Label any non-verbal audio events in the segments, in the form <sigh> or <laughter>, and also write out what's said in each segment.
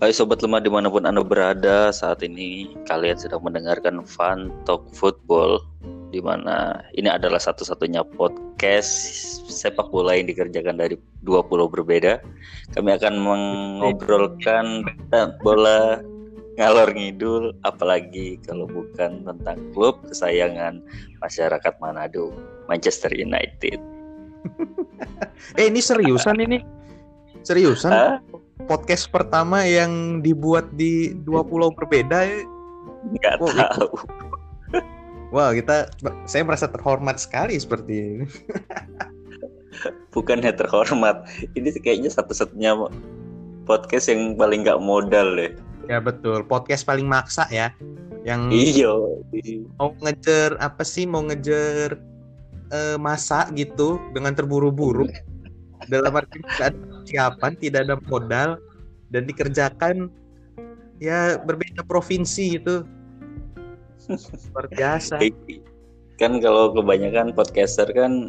Hai Sobat Lemah di mana pun Anda berada saat ini Kalian sedang mendengarkan Fun Talk Football Di mana ini adalah satu-satunya podcast sepak bola yang dikerjakan dari dua pulau berbeda Kami akan mengobrolkan bola ngalor ngidul Apalagi kalau bukan tentang klub kesayangan masyarakat Manado Manchester United <laughs> Eh ini seriusan ini? Seriusan? Podcast pertama yang dibuat di dua pulau berbeda ya? Nggak Oh, tahu Wah kita, saya merasa terhormat sekali seperti ini. Bukannya terhormat Ini kayaknya satu-satunya podcast yang paling nggak modal deh Ya betul, podcast paling maksa ya. Yang Iya mau ngejar apa sih? Mau ngejar eh, masa gitu dengan terburu-buru. <laughs> Dalam arti ada persiapan, tidak ada modal dan dikerjakan ya berbeda provinsi itu. Luar biasa. kan kalau kebanyakan podcaster kan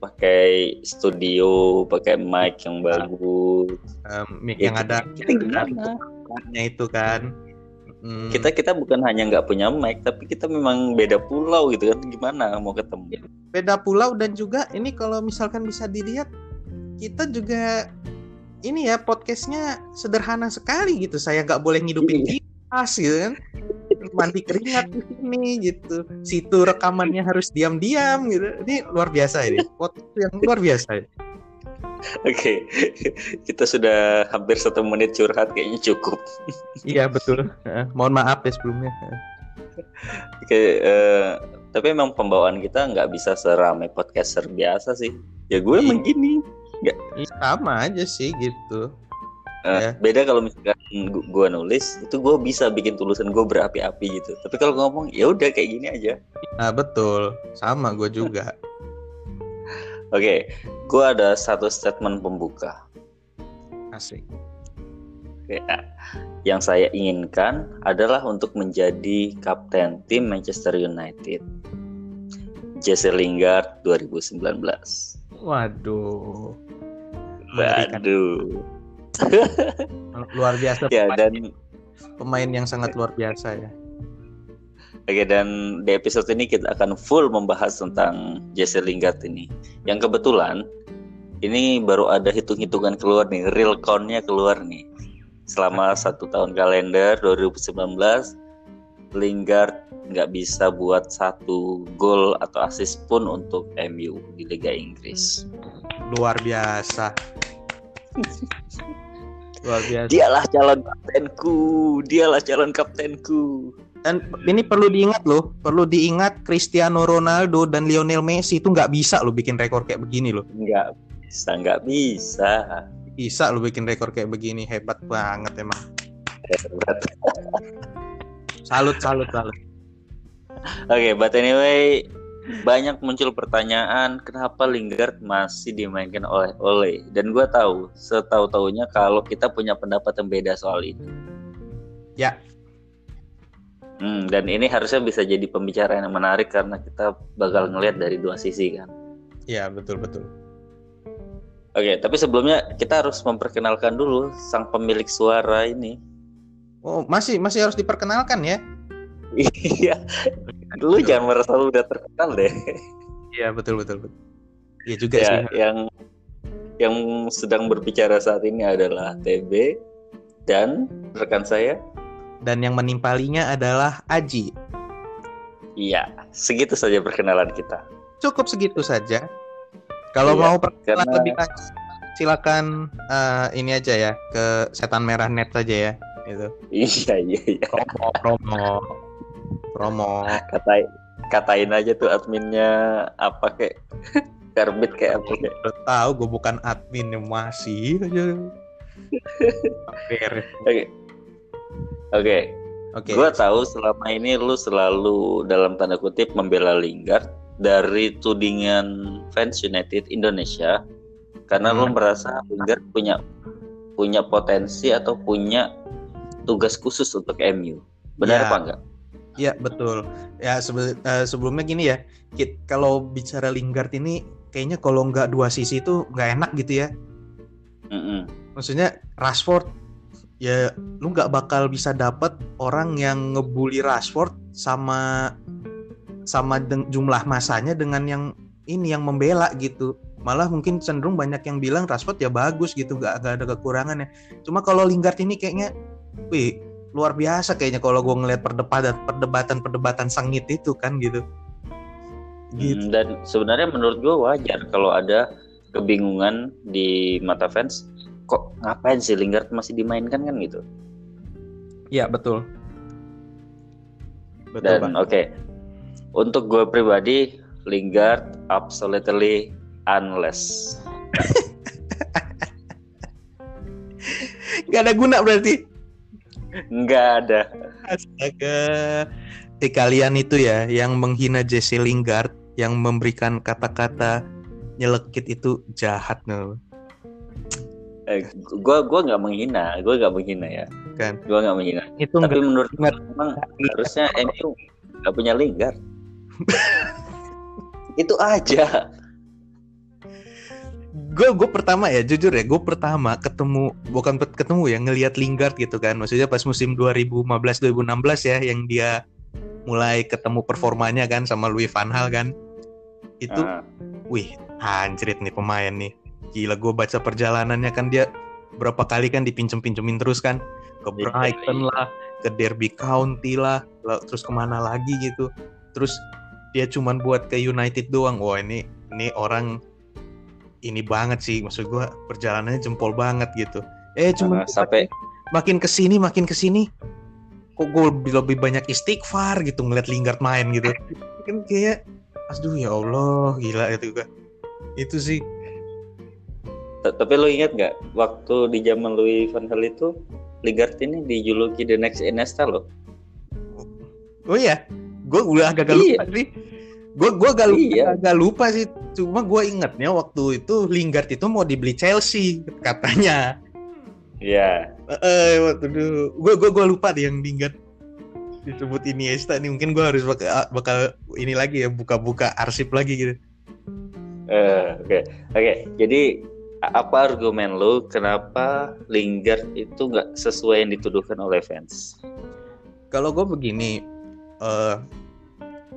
pakai studio, pakai mic yang bagus. Em, mic Ya, yang ada kita gimana? itu kan. Mm, Kita kita bukan hanya nggak punya mic, tapi kita memang beda pulau gitu kan. Gimana mau ketemu? beda pulau dan juga ini kalau misalkan bisa dilihat kita juga ini ya podcastnya sederhana sekali gitu. Saya nggak boleh ngidupin Iya. kipas gitu kan. Mandi keringat di sini gitu. Situ rekamannya harus diam-diam gitu. Ini luar biasa ini. Podcast yang luar biasa. ya. Oke, kita sudah hampir satu menit curhat kayaknya cukup. Iya betul. Mohon maaf ya sebelumnya. Oke, eh, tapi emang pembawaan kita nggak bisa seramai podcaster biasa sih. Ya gue Iya. emang gini. Ih, sama aja sih gitu. Eh, Ya. Beda kalau misalkan gu- gua nulis, itu gue bisa bikin tulisan gue berapi-api gitu. Tapi kalau ngomong, ya udah kayak gini aja. Nah betul. Sama gue juga. <laughs> Oke, gue ada satu statement pembuka. Asik. Ya, yang saya inginkan adalah untuk menjadi kapten tim Manchester United. Jesse Lingard 2019. Waduh. Mengerikan. Waduh. Luar biasa. Ya pemain- dan pemain yang sangat luar biasa ya. Oke dan di episode ini kita akan full membahas tentang Jesse Lingard ini. Yang kebetulan ini baru ada hitung-hitungan keluar nih, real count-nya keluar nih. Selama <laughs> satu tahun kalender 2019, Lingard nggak bisa buat satu gol atau assist pun untuk MU di Liga Inggris. Luar biasa. Luar biasa. Dialah calon kaptenku, dialah calon kaptenku. Dan ini perlu diingat loh, perlu diingat Cristiano Ronaldo dan Lionel Messi itu nggak bisa loh bikin rekor kayak begini loh. Nggak bisa, nggak bisa. Bisa loh bikin rekor kayak begini, hebat banget emang. Hebat. Salut, salut, salut. Oke, but anyway, banyak muncul pertanyaan kenapa Lingard masih dimainkan oleh Ole dan gue tahu setahu tahunya kalau kita punya pendapat yang beda soal itu. Ya. Hmm, dan ini harusnya bisa jadi pembicaraan yang menarik karena kita bakal ngelihat dari dua sisi kan. Ya betul betul. Oke, tapi sebelumnya kita harus memperkenalkan dulu sang pemilik suara ini. Oh masih masih harus diperkenalkan ya? <laughs> Iya, lu jangan merasa lu udah terkenal deh. Iya betul betul betul. Iya juga ya, sih. yang yang sedang berbicara saat ini adalah TB dan rekan saya. Dan yang menimpalinya adalah Aji. Iya, segitu saja perkenalan kita. Cukup segitu saja. Kalau Iya, mau perkenalan karena- lebih lanjut, silakan eh, ini aja ya ke setan merah net saja ya. Itu. Iya, iya, iya. Promo, promo, promo. Katain, katain aja tuh adminnya apa kayak karbit <laughs> kayak apa kayak. Udah tahu gue bukan admin masih aja. Oke. Oke, Oke. gua tahu selama ini lu selalu dalam tanda kutip membela Lingard dari tudingan fans United Indonesia karena lu Hmm. merasa Lingard punya punya potensi atau punya tugas khusus untuk MU. Benar Ya. apa enggak? Ya betul. Ya sebe- eh, sebelumnya gini ya, kit kalau bicara Lingard ini kayaknya kalau nggak dua sisi itu nggak enak gitu ya. Mm-mm. Maksudnya Rashford ya lu nggak bakal bisa dapet orang yang ngebully Rashford sama sama jumlah masanya dengan yang ini yang membela gitu malah mungkin cenderung banyak yang bilang Rashford ya bagus gitu nggak ada kekurangannya cuma kalau Lingard ini kayaknya wih luar biasa kayaknya kalau gue ngeliat perdebatan perdebatan perdebatan sengit itu kan gitu. gitu. Hmm, dan sebenarnya menurut gue wajar kalau ada kebingungan di mata fans kok ngapain sih Lingard masih dimainkan kan gitu. Iya betul. betul dan oke okay. untuk gue pribadi Lingard absolutely unless. <laughs> Gak ada guna berarti. Enggak ada. Astaga. Eh kalian itu ya yang menghina Jesse Lingard yang memberikan kata-kata nyelekit itu jahat no. Eh, gua gua nggak menghina, gua nggak menghina ya. Kan. Gua nggak menghina. Itu Tapi menurut gua memang harusnya MU nggak punya Lingard. <laughs> itu aja gue gue pertama ya jujur ya gue pertama ketemu bukan ketemu ya ngelihat Lingard gitu kan. Maksudnya pas musim 2015 2016 ya yang dia mulai ketemu performanya kan sama Louis van Gaal kan. Itu uh. wih anjrit nih pemain nih. Gila gue baca perjalanannya kan dia berapa kali kan dipinjem-pinjemin terus kan. Ke Brighton lah ke Derby County lah terus ke mana lagi gitu. Terus dia cuman buat ke United doang. Wah ini ini orang ini banget sih maksud gue perjalanannya jempol banget gitu. Eh cuma uh, sampai makin ke sini makin ke sini kok gue lebih, lebih banyak istighfar gitu ngeliat Lingard main gitu. Kan kayak aduh ya Allah gila itu gue itu sih. Tapi lo ingat nggak waktu di zaman Louis van Gaal itu Lingard ini dijuluki the next Iniesta lo oh iya? Gue udah agak iya. lupa sih gue gue gak lupa, iya. gak lupa sih cuma gue ingatnya waktu itu Lingard itu mau dibeli Chelsea katanya Iya. Yeah. Eh, waktu dulu, gue gue gue lupa deh yang Lingard disebut Iniesta nih mungkin gue harus bakal, bakal ini lagi ya buka-buka arsip lagi gitu. Oke, uh, oke. Okay. Okay. Jadi apa argumen lo kenapa Lingard itu nggak sesuai yang dituduhkan oleh fans? Kalau gue begini, uh,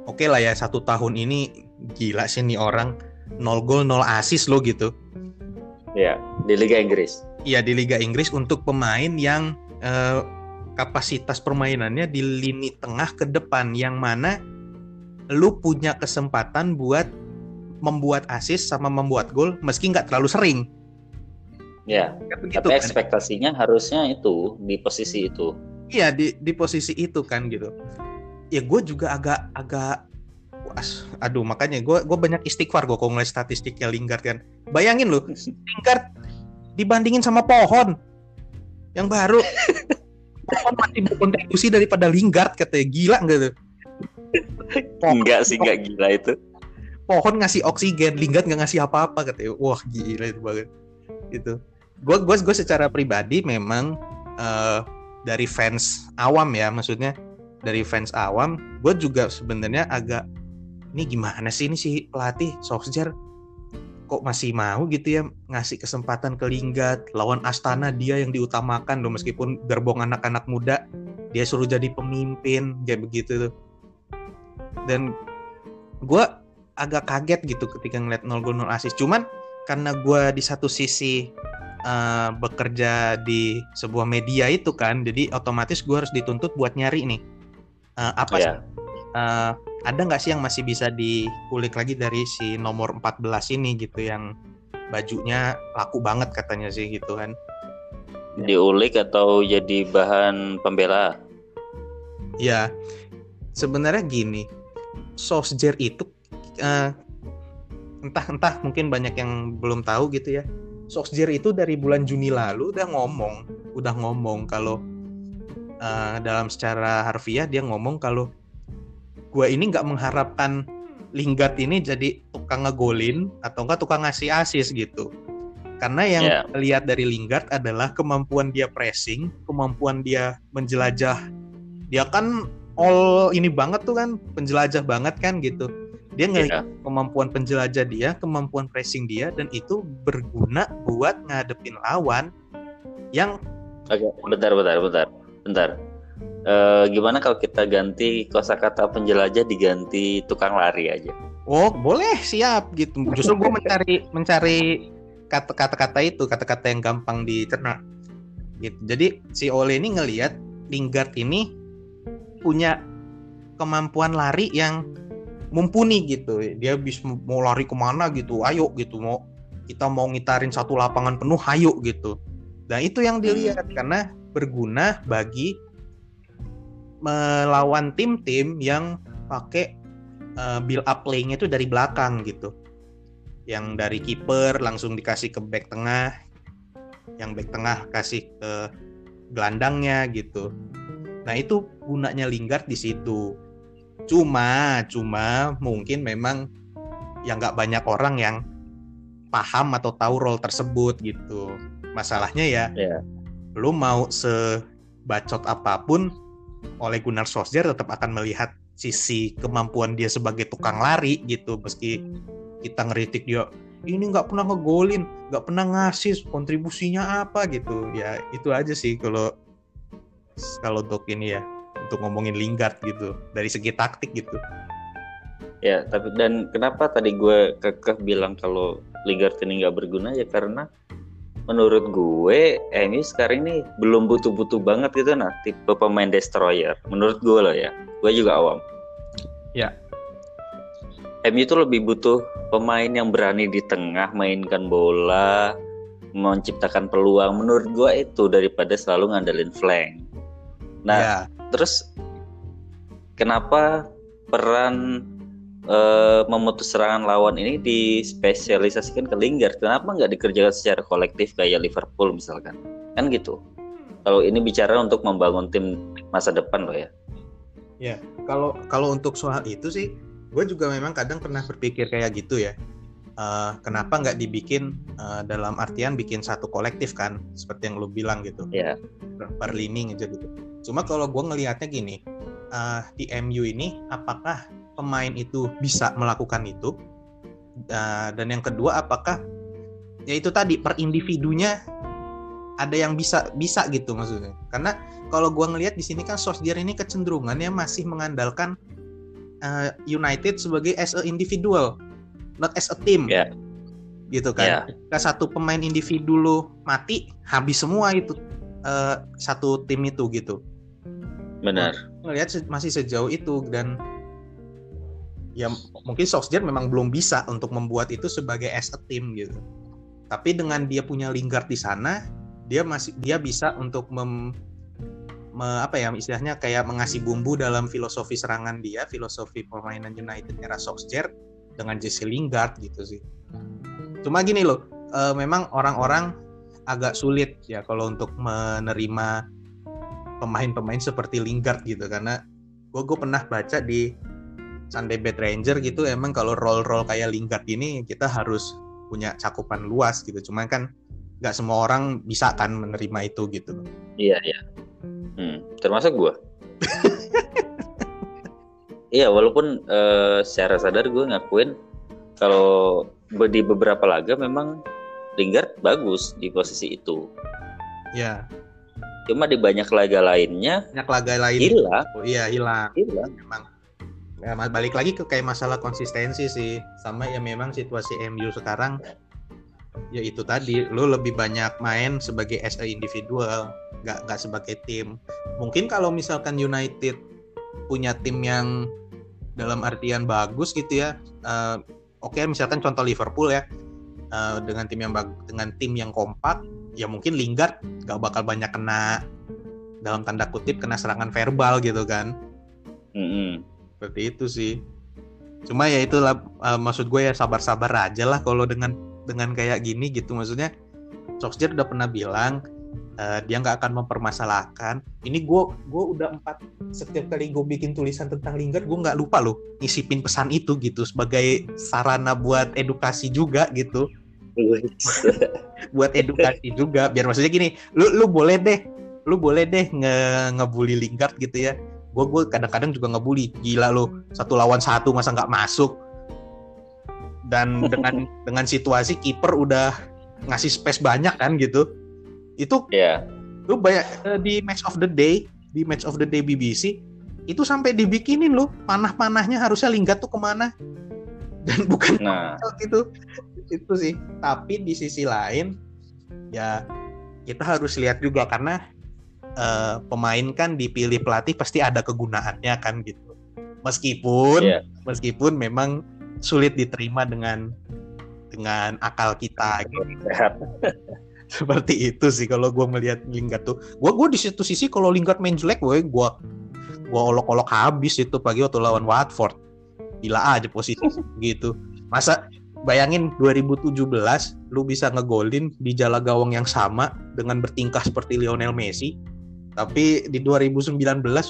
oke okay lah ya satu tahun ini gila sih nih orang nol gol nol asis lo gitu. Ya di Liga Inggris. Iya di Liga Inggris untuk pemain yang uh, kapasitas permainannya di lini tengah ke depan yang mana lu punya kesempatan buat membuat asis sama membuat gol meski nggak terlalu sering. Ya, begitu, tapi kan? ekspektasinya harusnya itu di posisi itu. Iya di di posisi itu kan gitu ya gue juga agak agak was, aduh makanya gue gue banyak istighfar gue kalau ngeliat statistiknya Lingard kan. Bayangin loh <laughs> Lingard dibandingin sama pohon yang baru. Pohon masih berkontribusi daripada Lingard katanya. Gila enggak tuh? Enggak sih enggak gila itu. Pohon ngasih oksigen Lingard nggak ngasih apa-apa katanya. Wah gila itu banget. Itu gue gue gue secara pribadi memang uh, dari fans awam ya maksudnya dari fans awam gue juga sebenarnya agak ini gimana sih ini si pelatih Solskjaer? Kok masih mau gitu ya ngasih kesempatan ke Lingard lawan Astana dia yang diutamakan loh meskipun gerbong anak-anak muda dia suruh jadi pemimpin kayak begitu tuh. Dan gue agak kaget gitu ketika ngeliat nol gol nol asis cuman karena gue di satu sisi uh, bekerja di sebuah media itu kan jadi otomatis gue harus dituntut buat nyari nih uh, apa yeah. uh, ada nggak sih yang masih bisa dikulik lagi dari si nomor 14 ini gitu yang bajunya laku banget katanya sih gitu kan? Diulik atau jadi bahan pembela? Ya sebenarnya gini Solskjaer itu uh, entah entah mungkin banyak yang belum tahu gitu ya. Solskjaer itu dari bulan Juni lalu udah ngomong udah ngomong kalau uh, dalam secara harfiah dia ngomong kalau gue ini nggak mengharapkan Lingard ini jadi tukang ngegolin atau enggak tukang ngasih asis gitu. Karena yang yeah. lihat dari Lingard adalah kemampuan dia pressing, kemampuan dia menjelajah. Dia kan all ini banget tuh kan, penjelajah banget kan gitu. Dia ngelihat yeah. kemampuan penjelajah dia, kemampuan pressing dia dan itu berguna buat ngadepin lawan yang Oke, bentar, bentar, bentar, bentar. Uh, gimana kalau kita ganti kosakata penjelajah diganti tukang lari aja? Oh, boleh, siap gitu. Justru gue mencari mencari kata-kata itu, kata-kata yang gampang dicerna. Gitu. Jadi si Ole ini ngelihat Lingard ini punya kemampuan lari yang mumpuni gitu. Dia bisa mau lari ke mana gitu, ayo gitu mau kita mau ngitarin satu lapangan penuh, ayo gitu. Dan itu yang dilihat karena berguna bagi melawan tim-tim yang pakai uh, build up playing itu dari belakang gitu. Yang dari kiper langsung dikasih ke back tengah, yang back tengah kasih ke gelandangnya gitu. Nah itu gunanya Lingard di situ. Cuma, cuma mungkin memang yang nggak banyak orang yang paham atau tahu role tersebut gitu. Masalahnya ya, yeah. lu mau sebacot apa pun, oleh Gunnar Solskjaer tetap akan melihat sisi kemampuan dia sebagai tukang lari gitu. Meski kita ngeritik dia ini nggak pernah ngegolin nggak pernah ngasih kontribusinya apa gitu. Ya itu aja sih kalau kalau untuk ini ya untuk ngomongin Lingard gitu dari segi taktik gitu. Ya tapi dan kenapa tadi gue kekeh bilang kalau Lingard ini nggak berguna? Ya karena menurut gue MU sekarang ini belum butuh-butuh banget gitu nah tipe pemain destroyer. Menurut gue loh ya. Gue juga awam. Ya. MU itu lebih butuh pemain yang berani di tengah mainkan bola menciptakan peluang. Menurut gue itu daripada selalu ngandelin flank. Nah ya. terus kenapa peran uh, memutus serangan lawan ini dispesialisasikan ke Lingard. Kenapa nggak dikerjakan secara kolektif kayak Liverpool misalkan? Kan gitu. Kalau ini bicara untuk membangun tim masa depan loh ya. Ya, kalau kalau untuk soal itu sih, gue juga memang kadang pernah berpikir kayak gitu ya. Uh, kenapa nggak dibikin uh, dalam artian bikin satu kolektif kan, seperti yang lo bilang gitu. Yeah. Per lini aja gitu. Cuma kalau gue ngelihatnya gini, uh, di MU ini apakah pemain itu bisa melakukan itu. Uh, dan yang kedua apakah ya itu tadi per individunya ada yang bisa bisa gitu maksudnya. Karena kalau gua ngelihat di sini kan Solskjaer ini kecenderungannya masih mengandalkan uh, United sebagai as a individual not as a team. Yeah. gitu kan. Yeah. Ketika satu pemain individu lo mati habis semua itu uh, satu tim itu gitu. Benar. Ngelihat masih sejauh itu dan ya mungkin Solskjaer memang belum bisa untuk membuat itu sebagai as a team gitu. Tapi dengan dia punya Lingard di sana, dia masih dia bisa untuk mem, me, apa ya istilahnya kayak mengasih bumbu dalam filosofi serangan dia, filosofi permainan United era Solskjaer dengan Jesse Lingard gitu sih. Cuma gini loh, e, memang orang-orang agak sulit ya kalau untuk menerima pemain-pemain seperti Lingard gitu karena gue gue pernah baca di Sunday Bad Ranger gitu emang kalau role-role kayak Lingard ini kita harus punya cakupan luas gitu. Cuman kan nggak semua orang bisa kan menerima itu gitu. Iya iya. Hmm, termasuk gue. <laughs> iya walaupun uh, secara sadar gue ngakuin kalau di beberapa laga memang Lingard bagus di posisi itu. Ya. Cuma di banyak laga lainnya. Banyak laga lain. Hilang. Oh, iya hilang. Hilang. Memang ya, balik lagi ke kayak masalah konsistensi sih. Sama ya memang situasi MU sekarang ya itu tadi lu lebih banyak main sebagai as a individual nggak nggak sebagai tim. Mungkin kalau misalkan United punya tim yang dalam artian bagus gitu ya uh, oke okay, misalkan contoh Liverpool ya uh, dengan tim yang dengan tim yang kompak ya mungkin Lingard nggak bakal banyak kena dalam tanda kutip kena serangan verbal gitu kan. Mm -hmm seperti itu sih. Cuma ya itulah uh, maksud gue ya sabar-sabar aja lah kalau dengan dengan kayak gini gitu. Maksudnya Solskjaer udah pernah bilang uh, dia nggak akan mempermasalahkan. Ini gue gue udah empat setiap kali gue bikin tulisan tentang Lingard gue nggak lupa loh ngisipin pesan itu gitu sebagai sarana buat edukasi juga gitu. <laughs> Buat edukasi juga biar maksudnya gini lu lu boleh deh lu boleh deh nge ngebully Lingard gitu ya gue gue kadang-kadang juga ngebully gila lo satu lawan satu masa nggak masuk? Dan <laughs> dengan dengan situasi kiper udah ngasih space banyak kan gitu. Itu yeah. lu banyak eh, di match of the day di match of the day BBC itu sampai dibikinin loh panah-panahnya harusnya Lingard tuh ke mana? <laughs> Dan bukan Nah, itu. Itu sih. Tapi di sisi lain ya kita harus lihat juga karena eh, pemain kan dipilih pelatih pasti ada kegunaannya kan gitu. Meskipun Iya. meskipun memang sulit diterima dengan dengan akal kita gitu. <laughs> seperti itu sih kalau gue melihat Lingard tuh. Gue gue di situ sisi kalau Lingard main jelek gue gue gue olok-olok habis itu pagi waktu lawan Watford. Gila aja posisi <laughs> gitu. Masa bayangin 2017 lu bisa ngegolin di jala gawang yang sama dengan bertingkah seperti Lionel Messi tapi di 2019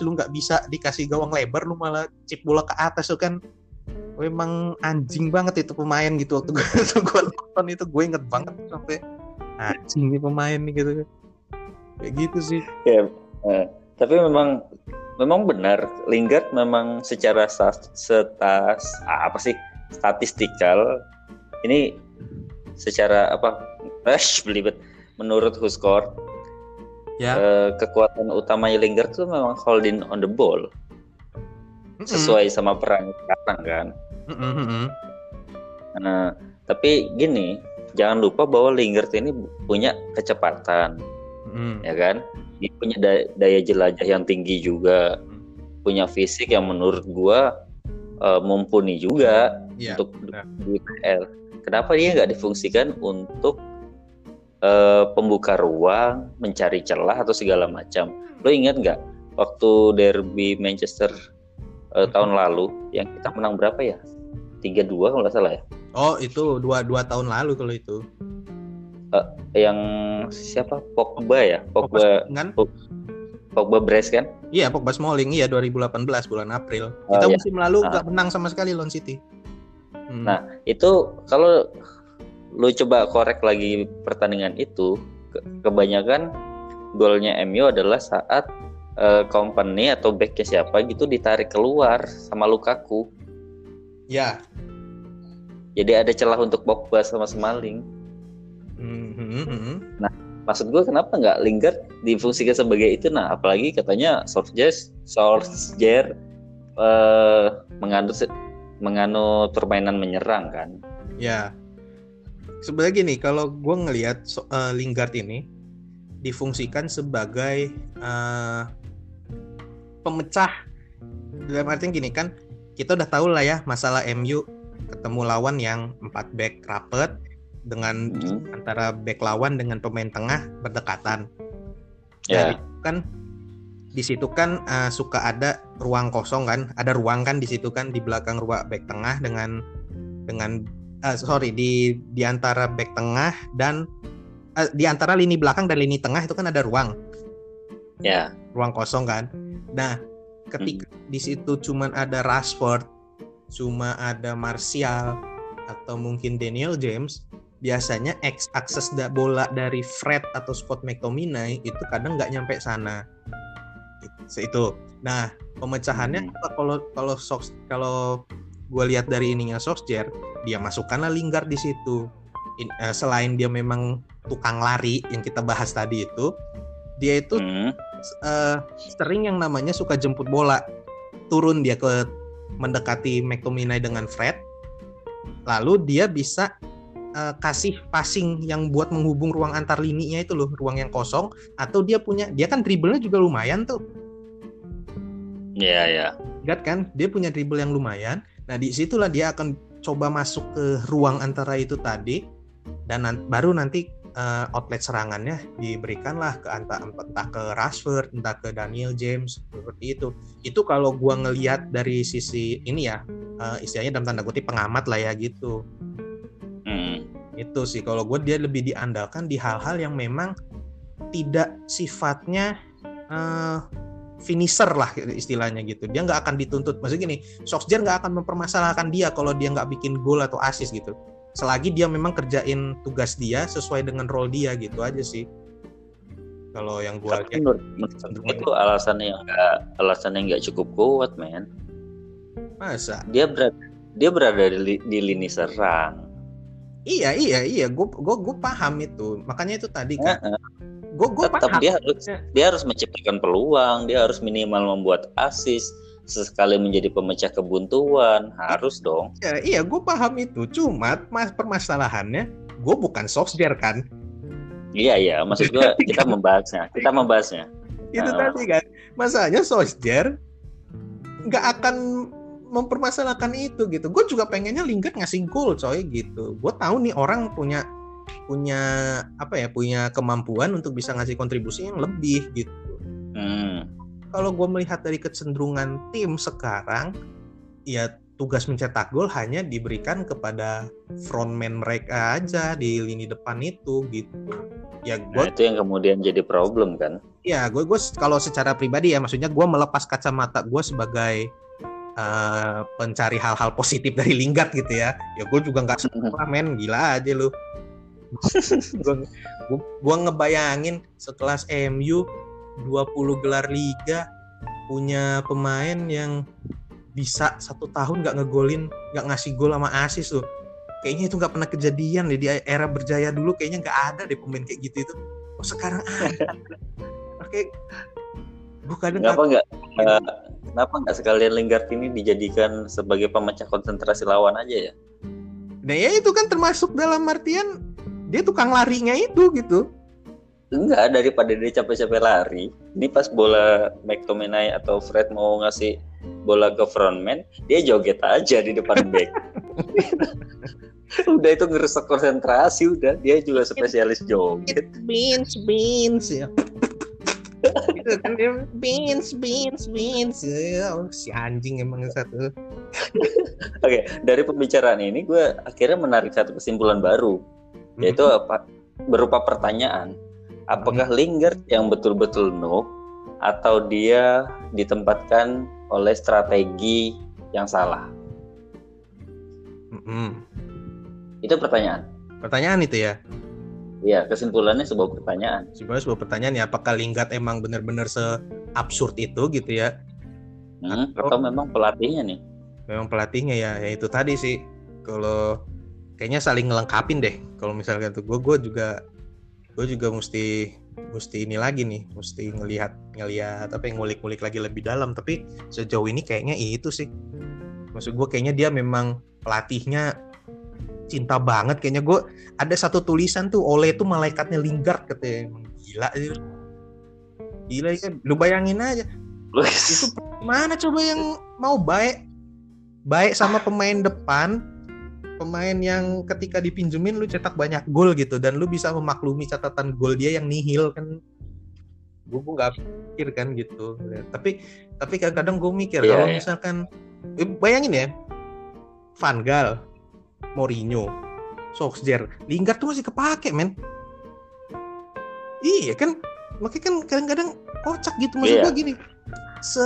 lu nggak bisa dikasih gawang lebar lu malah chip bola ke atas tuh kan. Memang anjing banget itu pemain gitu. Waktu gue <laughs> gue nonton itu gue inget banget sampai anjing nih pemain nih gitu kayak gitu sih. Ya, eh, tapi memang memang benar. Lingard memang secara setas apa sih statistikal ini secara apa Rush belibet menurut Huskor ya eh, kekuatan utamanya Lingard tuh memang holding on the ball sesuai sama peran sekarang kan. Mm-mm. Nah, tapi gini, jangan lupa bahwa Lingard ini punya kecepatan, Mm-mm. ya kan? Dia punya da- daya jelajah yang tinggi juga, punya fisik yang menurut gua eh, mumpuni juga Iya, untuk benar. di IPL. Kenapa dia nggak difungsikan untuk eh, pembuka ruang, mencari celah atau segala macam? Lo ingat nggak waktu derby Manchester eh, tahun lalu yang kita menang berapa ya? 3-2 kalau nggak salah ya. oh itu dua dua tahun lalu kalau itu Yang siapa? Pogba ya? Pogba kan Pogba Brace kan? iya Pogba Smalling iya 2018 bulan April Oh, kita iya. musim lalu Ah. nggak menang sama sekali lawan City Hmm. Nah, Itu kalau lu coba korek lagi pertandingan itu, ke- kebanyakan golnya MU adalah saat eh, company atau backnya siapa gitu ditarik keluar sama Lukaku. ya Jadi ada celah untuk Pogba sama Smalling. Hmm, hmm, hmm. Maksud gue kenapa nggak Lingard difungsikan sebagai itu? Nah, apalagi katanya Solskjaer, Solskjaer eh, menganut menganut permainan menyerang kan. Ya, sebenarnya gini, kalau gue ngelihat so- eh, Lingard ini difungsikan sebagai eh, pemecah. Dalam artian gini kan, kita udah tahu lah ya masalah MU ketemu lawan yang 4 back rapet dengan Hmm. antara back lawan dengan pemain tengah berdekatan. Ya. Itu kan di situ kan eh, suka ada ruang kosong kan, ada ruang kan di situ kan di belakang ruang back tengah dengan dengan eh, sorry di di antara back tengah dan eh, di antara lini belakang dan lini tengah itu kan ada ruang Ya. ruang kosong kan. Nah, ketika di situ cuman ada Rashford, cuma ada Martial atau mungkin Daniel James, biasanya ex akses da- bola dari Fred atau Scott McTominay itu kadang nggak nyampe sana. Itu. itu. Nah, pemecahannya Hmm. apa kalau kalau Sox kalau gue lihat dari ininya Solskjaer, dia masukkanlah Lingard di situ. In- eh, selain dia memang tukang lari yang kita bahas tadi itu, dia itu Hmm. eh, sering yang namanya suka jemput bola. Turun dia ke mendekati McTominay dengan Fred. Lalu dia bisa eh, kasih passing yang buat menghubung ruang antar lininya itu loh, ruang yang kosong atau dia punya dia kan dribblenya juga lumayan tuh. Ya, ya. Lihat kan, dia punya dribble yang lumayan. Nah, di situlah dia akan coba masuk ke ruang antara itu tadi dan nan- baru nanti eh, outlet serangannya diberikanlah ke entah, entah ke Rashford, entah ke Daniel James seperti itu. Itu kalau gua ngelihat dari sisi ini ya, eh, istilahnya dalam tanda kutip pengamat lah ya gitu. Hmm. Itu sih kalau gue dia lebih diandalkan di hal-hal yang memang tidak sifatnya eh, finisher lah istilahnya gitu. Dia nggak akan dituntut. Maksudnya gini, Solskjaer nggak akan mempermasalahkan dia kalau dia nggak bikin gol atau assist gitu. Selagi dia memang kerjain tugas dia sesuai dengan role dia gitu aja sih. Kalau yang gue Tapi gue itu alasannya yang nggak alasannya nggak cukup kuat, men. masa Dia berada dia berada di, di lini serang. iya iya iya gue gue gue paham itu makanya itu tadi kan Heeh. Gue gue tetap dia harus dia harus menciptakan peluang dia harus minimal membuat assist sesekali menjadi pemecah kebuntuan harus dong. Ya, iya gue paham itu. Cuma mas permasalahannya gue bukan Solskjaer kan? Iya iya maksud gue <laughs> kita membahasnya kita membahasnya. Itu nah. tadi kan? Masalahnya Solskjaer nggak akan mempermasalahkan itu gitu. Gue juga pengennya Lingard ngasih gol coy gitu. Gue tahu nih orang punya punya apa ya punya kemampuan untuk bisa ngasih kontribusi yang lebih gitu. Hmm. kalau gue melihat dari kecenderungan tim sekarang ya tugas mencetak gol hanya diberikan kepada frontman mereka aja di lini depan itu gitu. Ya gue nah, itu yang kemudian jadi problem kan? Ya gue gue kalau secara pribadi ya maksudnya gue melepas kacamata gue sebagai uh, pencari hal-hal positif dari Lingard gitu ya ya gue juga nggak suka men gila aja lu gue ngebayangin sekelas MU 20 gelar liga punya pemain yang bisa satu tahun nggak ngegolin nggak ngasih gol sama asis tuh. Kayaknya itu nggak pernah kejadian deh di era berjaya dulu kayaknya nggak ada deh pemain kayak gitu itu. Oh sekarang ada? <laughs> Oke. Bukan kenapa nggak uh, kenapa nggak sekalian Lingard ini dijadikan sebagai pemecah konsentrasi lawan aja ya? Nah ya itu kan termasuk dalam artian dia tukang larinya itu gitu. Enggak daripada dia capek-capek lari ini pas bola McTominay atau Fred mau ngasih bola ke frontman dia joget aja di depan back. <laughs> Udah itu ngerusak konsentrasi udah. Dia juga spesialis joget. Beans beans ya. Kan beans beans beans. Ya, oh, si anjing emang satu. <laughs> Oke okay, dari pembicaraan ini gue akhirnya menarik satu kesimpulan baru yaitu apa berupa pertanyaan apakah. Lingard yang betul-betul no atau dia ditempatkan oleh strategi yang salah hmm. itu pertanyaan pertanyaan itu ya Iya, kesimpulannya sebuah pertanyaan. Sebenarnya sebuah pertanyaan ya, apakah Lingard emang benar-benar seabsurd itu gitu ya? Hmm, atau, atau memang pelatihnya nih? Memang pelatihnya ya, ya itu tadi sih. Kalau kayaknya saling ngelengkapin deh. Kalau misalnya tuh gue gue juga gue juga mesti mesti ini lagi nih mesti ngelihat ngelihat apa yang ngulik-ngulik lagi lebih dalam. Tapi sejauh ini kayaknya itu sih. Maksud gue kayaknya dia memang pelatihnya cinta banget kayaknya. Gue ada satu tulisan tuh oleh itu malaikatnya Lingard katanya. Gila sih. Gila ya lu bayangin aja. Itu mana coba yang mau baik baik sama pemain depan pemain yang ketika dipinjemin lu cetak banyak gol gitu dan lu bisa memaklumi catatan gol dia yang nihil kan? Gue nggak pikir kan gitu. Tapi tapi kadang-kadang gue mikir yeah, kalau yeah. misalkan eh, bayangin ya Van Gaal Mourinho Solskjaer Lingard tuh masih kepake men. Iya kan? Makanya kan kadang-kadang kocak gitu. Maksud yeah. gue gini se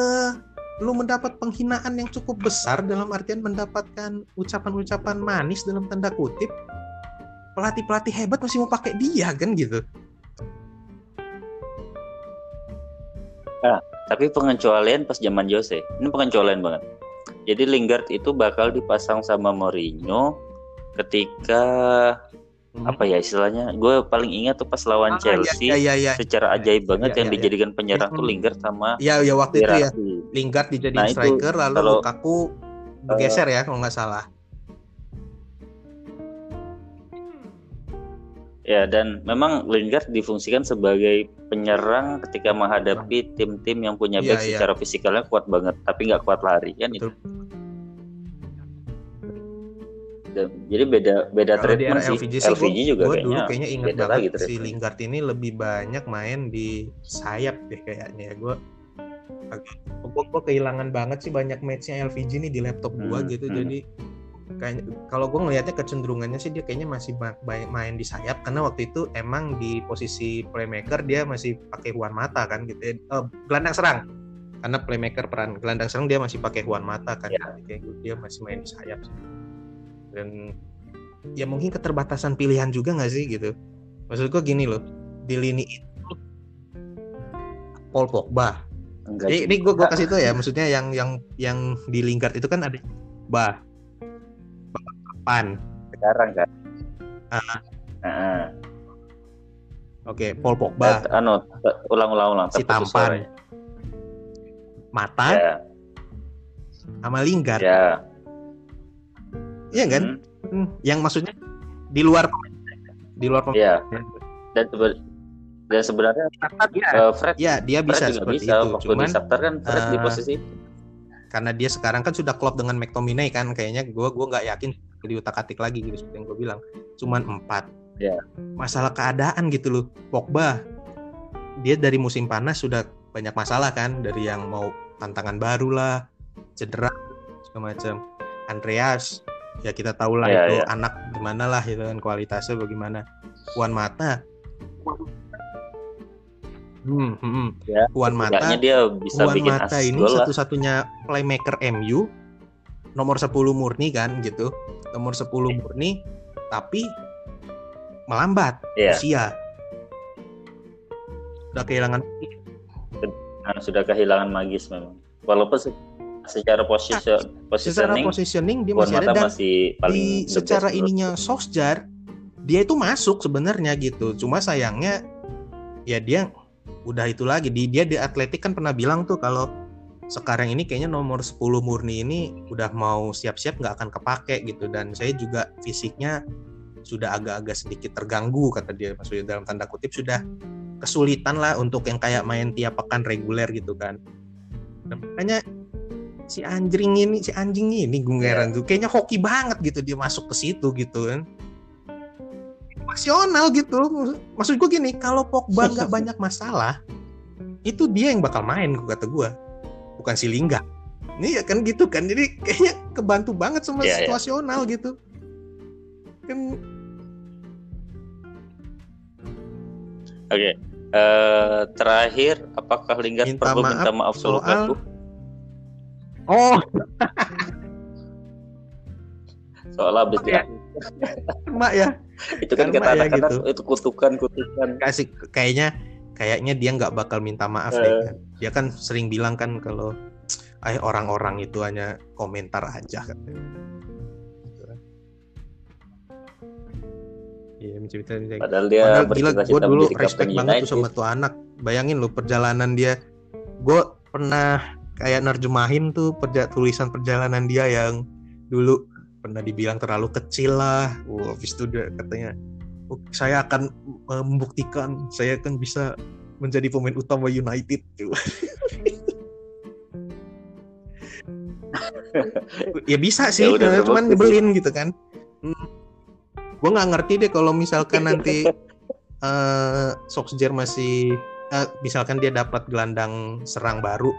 lu mendapat penghinaan yang cukup besar dalam artian mendapatkan ucapan-ucapan manis dalam tanda kutip pelatih-pelatih hebat masih mau pakai dia kan gitu. Nah, tapi pengecualian pas zaman Jose ini pengecualian banget. Jadi Lingard itu bakal dipasang sama Mourinho ketika hmm. apa ya istilahnya? Gue paling ingat tuh pas lawan ah, Chelsea ya, ya, ya, secara ajaib banget ya, yang ya, dijadikan penyerang hmm. tuh Lingard sama ya ya waktu itu ya. Lingard dijadikan nah, striker lalu kalau, Lukaku bergeser uh, ya kalau nggak salah. Ya dan memang Lingard difungsikan sebagai penyerang ketika menghadapi tim-tim yang punya back ya, secara fisikalnya kuat banget tapi nggak kuat lari kan Betul. itu jadi beda beda Kalau treatment di LVG sih, LVG gua, juga gua kayaknya, dulu kayaknya ingat banget lagi si Lingard ini lebih banyak main di sayap deh kayaknya. Ya gue gue, gue kehilangan banget sih banyak matchnya LVG nih di laptop gue hmm, gitu. hmm. jadi kayak kalau gue ngelihatnya kecenderungannya sih dia kayaknya masih banyak main di sayap. Karena waktu itu emang di posisi playmaker dia masih pakai Juan Mata kan gitu ya. Uh, gelandang serang. Karena playmaker peran gelandang serang dia masih pakai Juan Mata kan ya. kayak gitu dia masih main di sayap sih dan ya mungkin keterbatasan pilihan juga nggak sih gitu maksud gue gini loh di lini itu Paul Pogba Enggak, ini, ini gue gue kasih tuh ya maksudnya yang yang yang di Lingard itu kan ada Bah Pan sekarang kan uh, uh. Oke, Paul Pogba, Eh, anu, ulang-ulang ulang. si tampan. Mata, Ya, sama Lingard. ya. Iya kan? Hmm, Hmm, Yang maksudnya di luar di luar pemain. Iya. Dan sebe- dan sebenarnya ya. eh, Fred, Ya, dia Fred bisa juga seperti bisa. itu. Waktu Cuman di Shakhtar kan Fred di eh, posisi karena dia sekarang kan sudah klop dengan McTominay kan kayaknya gue gua nggak yakin di utak atik lagi gitu seperti yang gue bilang cuman empat Ya. masalah keadaan gitu loh Pogba dia dari musim panas sudah banyak masalah kan dari yang mau tantangan baru lah cedera segala macam Andreas ya kita tahu lah Ya, itu ya. anak gimana lah itu kan kualitasnya bagaimana Juan Mata hmm, hmm. Ya, Juan Mata dia bisa bikin Mata ini satu-satunya playmaker MU nomor 10 murni kan gitu. Nomor 10 murni tapi melambat Iya. usia. Udah kehilangan sudah kehilangan magis memang. Walaupun se- secara posisi secara positioning positioning dia masih ada dan masih paling di secara ininya Solskjaer dia itu masuk sebenarnya gitu. Cuma sayangnya ya dia udah itu lagi. Di dia di Atletik kan pernah bilang tuh kalau sekarang ini kayaknya nomor 10 murni ini udah mau siap-siap nggak akan kepake gitu. Dan saya juga fisiknya sudah agak-agak sedikit terganggu kata dia. Maksudnya dalam tanda kutip sudah kesulitan lah untuk yang kayak main tiap pekan reguler gitu kan. Dan makanya si anjing ini si anjing ini gue heran tuh. Kayaknya hoki banget gitu dia masuk ke situ gitu kan. Pasional gitu. Maksud gue gini kalau Pogba nggak <laughs> banyak masalah itu dia yang bakal main gue kata gue bukan si Lingga. Ini ya kan gitu kan. Jadi kayaknya kebantu banget sama Iya, iya. situasional gitu. Kan Oke. Eh, terakhir apakah Minta perlu maaf minta maaf soal? Oh Soal habis di- mak ya itu kan Karma kata ya gitu. itu kutukan-kutukan. kasih kayaknya kayaknya dia nggak bakal minta maaf deh Eh. kan. Dia kan sering bilang kan kalau eh orang-orang itu hanya komentar aja kan. Iya, mencerita Padahal dia Padahal gila, gue dulu respect banget tuh sama tuh anak. Bayangin lo perjalanan dia. Gue pernah kayak nerjemahin tuh perja tulisan perjalanan dia yang dulu pernah dibilang terlalu kecil lah. Wah, habis itu dia katanya, "Oh, saya akan membuktikan saya akan bisa menjadi pemain utama United. <laughs> ya bisa sih, Ya udah, cuman nyebelin gitu kan. Gue nggak ngerti deh kalau misalkan nanti <laughs> eh Solskjaer masih eh, misalkan dia dapat gelandang serang baru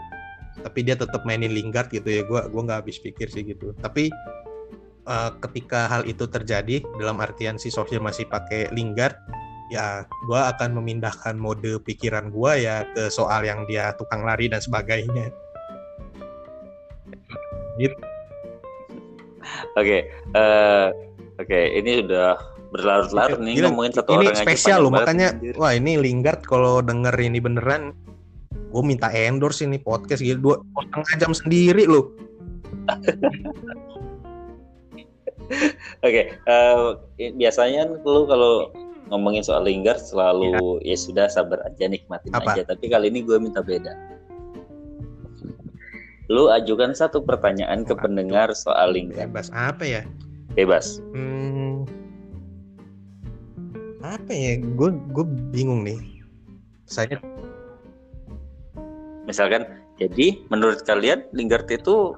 tapi dia tetap mainin Lingard gitu ya gua gua nggak habis pikir sih gitu. Tapi eh, ketika hal itu terjadi dalam artian si Solskjaer masih pakai Lingard ya gua akan memindahkan mode pikiran gua ya ke soal yang dia tukang lari dan sebagainya. Oke, eh, oke, ini udah berlarut-larut nih ngomongin satu ini orang aja spesial loh makanya anjir. wah ini Lingard kalau denger ini beneran gue minta endorse ini podcast gitu dua setengah jam sendiri loh Oke, eh, i- biasanya kan lu kalau ngomongin soal Lingard selalu ya sudah sabar aja nikmatin. Apa? aja. Tapi kali ini gue minta beda. Lu ajukan satu pertanyaan ke pendengar soal Lingard. bebas apa ya Bebas. Hmm, apa ya? Gue gue bingung nih. Saya Misalkan, jadi menurut kalian Lingard itu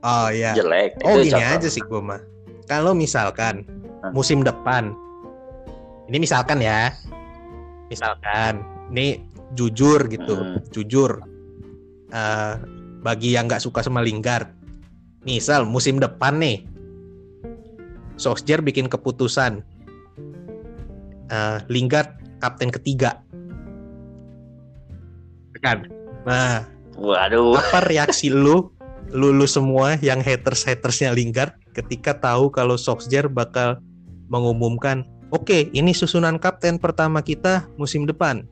oh ya. jelek? Oh itu gini contoh. aja sih gue mah. Kalau misalkan Hah? musim depan, ini misalkan ya, misalkan, ini jujur gitu, Hmm. jujur. Eh, bagi yang nggak suka sama Lingard, misal musim depan nih, Solskjaer bikin keputusan, eh, Lingard kapten ketiga, kan? Nah, Waduh. apa reaksi lu lu, lu semua yang haters hatersnya Lingard ketika tahu kalau Solskjaer bakal mengumumkan oke ini susunan kapten pertama kita musim depan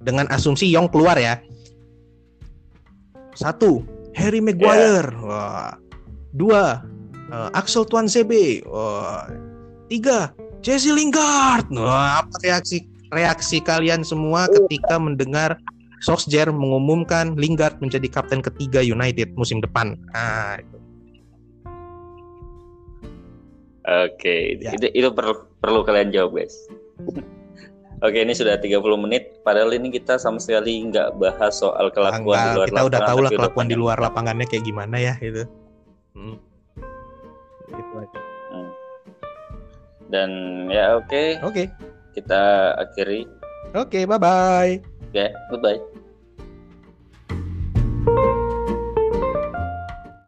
dengan asumsi Yong keluar ya. Satu Harry Maguire. Wah. Dua eh, Axel Tuanzebe wah. Tiga Jesse Lingard. Wah apa reaksi reaksi kalian semua ketika mendengar Solskjaer mengumumkan Lingard menjadi kapten ketiga United musim depan. Nah, itu. Oke, Ya. itu itu perlu perlu kalian jawab, guys. <laughs> Oke, ini sudah 30 menit. Padahal ini kita sama sekali nggak bahas soal kelakuan di Tanggal, luar kita udah lapangan, tahu lah tapi udah kelakuan di luar lapangannya kayak gimana ya itu. Hmm. Gitu aja. Hmm. Dan ya oke, Oke, kita akhiri. oke, bye bye. Okay, bye bye.